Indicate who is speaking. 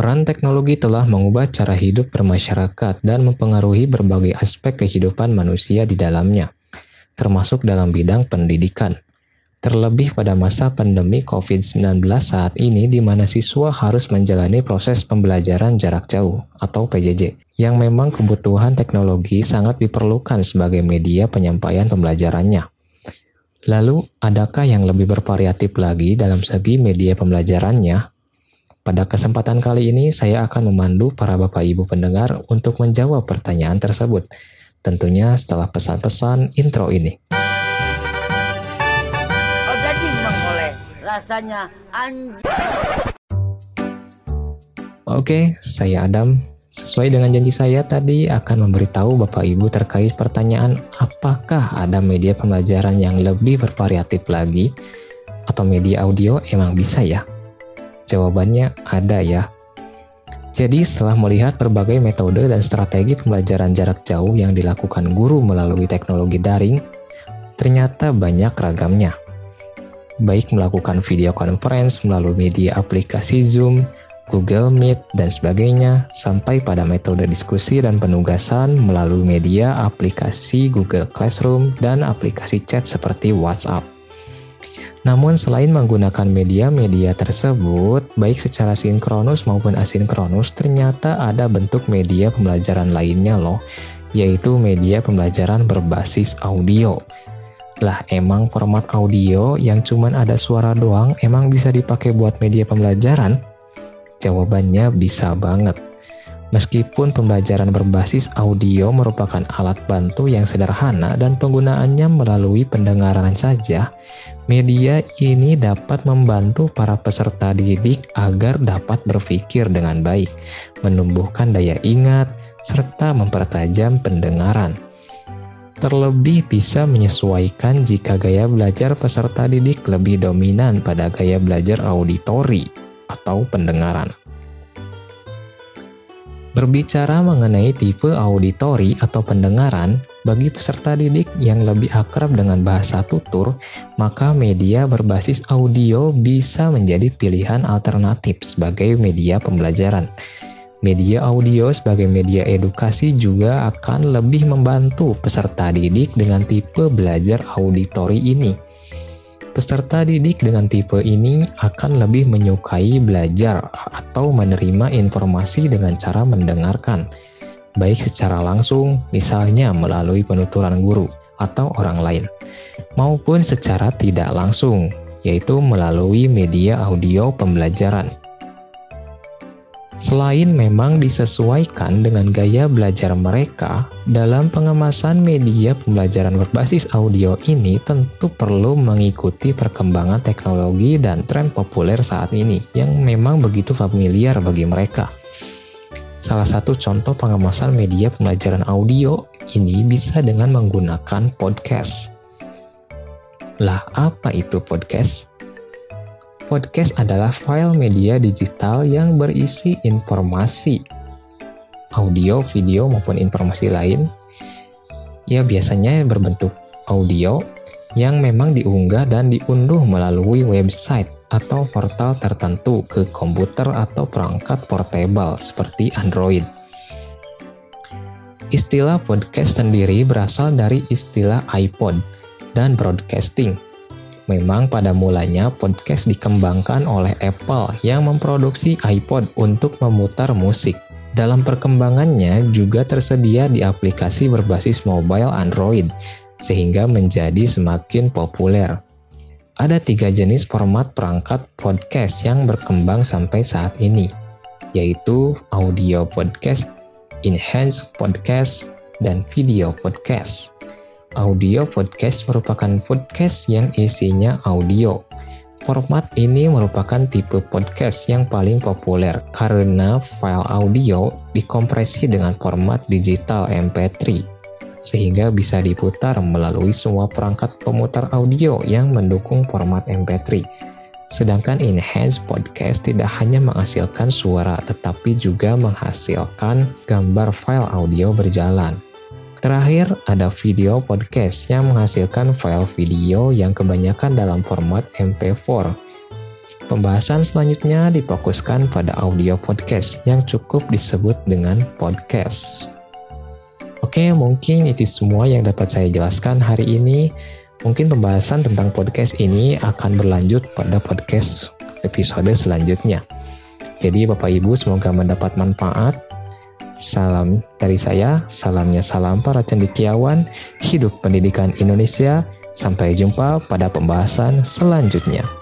Speaker 1: Peran teknologi telah mengubah cara hidup bermasyarakat dan mempengaruhi berbagai aspek kehidupan manusia di dalamnya, termasuk dalam bidang pendidikan. Terlebih pada masa pandemi COVID-19 saat ini di mana siswa harus menjalani proses pembelajaran jarak jauh atau PJJ, yang memang kebutuhan teknologi sangat diperlukan sebagai media penyampaian pembelajarannya. Lalu, adakah yang lebih bervariatif lagi dalam segi media pembelajarannya? Pada kesempatan kali ini, saya akan memandu para Bapak Ibu pendengar untuk menjawab pertanyaan tersebut. Tentunya setelah pesan-pesan intro ini. rasanya anjing. Oke, saya Adam. Sesuai dengan janji saya tadi akan memberitahu Bapak Ibu terkait pertanyaan apakah ada media pembelajaran yang lebih bervariatif lagi atau media audio emang bisa ya? Jawabannya ada ya. Jadi setelah melihat berbagai metode dan strategi pembelajaran jarak jauh yang dilakukan guru melalui teknologi daring, ternyata banyak ragamnya baik melakukan video conference melalui media aplikasi Zoom, Google Meet, dan sebagainya, sampai pada metode diskusi dan penugasan melalui media aplikasi Google Classroom dan aplikasi chat seperti WhatsApp. Namun selain menggunakan media-media tersebut, baik secara sinkronus maupun asinkronus, ternyata ada bentuk media pembelajaran lainnya loh, yaitu media pembelajaran berbasis audio lah emang format audio yang cuman ada suara doang emang bisa dipakai buat media pembelajaran? Jawabannya bisa banget. Meskipun pembelajaran berbasis audio merupakan alat bantu yang sederhana dan penggunaannya melalui pendengaran saja, media ini dapat membantu para peserta didik agar dapat berpikir dengan baik, menumbuhkan daya ingat, serta mempertajam pendengaran. Terlebih bisa menyesuaikan jika gaya belajar peserta didik lebih dominan pada gaya belajar auditori atau pendengaran. Berbicara mengenai tipe auditori atau pendengaran, bagi peserta didik yang lebih akrab dengan bahasa tutur, maka media berbasis audio bisa menjadi pilihan alternatif sebagai media pembelajaran Media audio sebagai media edukasi juga akan lebih membantu peserta didik dengan tipe belajar auditori ini. Peserta didik dengan tipe ini akan lebih menyukai belajar atau menerima informasi dengan cara mendengarkan, baik secara langsung, misalnya melalui penuturan guru atau orang lain, maupun secara tidak langsung, yaitu melalui media audio pembelajaran. Selain memang disesuaikan dengan gaya belajar mereka, dalam pengemasan media pembelajaran berbasis audio ini tentu perlu mengikuti perkembangan teknologi dan tren populer saat ini yang memang begitu familiar bagi mereka. Salah satu contoh pengemasan media pembelajaran audio ini bisa dengan menggunakan podcast. Lah, apa itu podcast? Podcast adalah file media digital yang berisi informasi, audio, video, maupun informasi lain. Ya, biasanya berbentuk audio yang memang diunggah dan diunduh melalui website atau portal tertentu ke komputer atau perangkat portable seperti Android. Istilah podcast sendiri berasal dari istilah iPod dan broadcasting Memang pada mulanya podcast dikembangkan oleh Apple yang memproduksi iPod untuk memutar musik. Dalam perkembangannya juga tersedia di aplikasi berbasis mobile Android, sehingga menjadi semakin populer. Ada tiga jenis format perangkat podcast yang berkembang sampai saat ini, yaitu audio podcast, enhanced podcast, dan video podcast. Audio podcast merupakan podcast yang isinya audio. Format ini merupakan tipe podcast yang paling populer karena file audio dikompresi dengan format digital MP3 sehingga bisa diputar melalui semua perangkat pemutar audio yang mendukung format MP3. Sedangkan enhanced podcast tidak hanya menghasilkan suara tetapi juga menghasilkan gambar file audio berjalan. Terakhir, ada video podcast yang menghasilkan file video yang kebanyakan dalam format MP4. Pembahasan selanjutnya difokuskan pada audio podcast yang cukup disebut dengan podcast. Oke, mungkin itu semua yang dapat saya jelaskan hari ini. Mungkin pembahasan tentang podcast ini akan berlanjut pada podcast episode selanjutnya. Jadi Bapak Ibu semoga mendapat manfaat. Salam dari saya, salamnya salam para cendikiawan, hidup pendidikan Indonesia. Sampai jumpa pada pembahasan selanjutnya.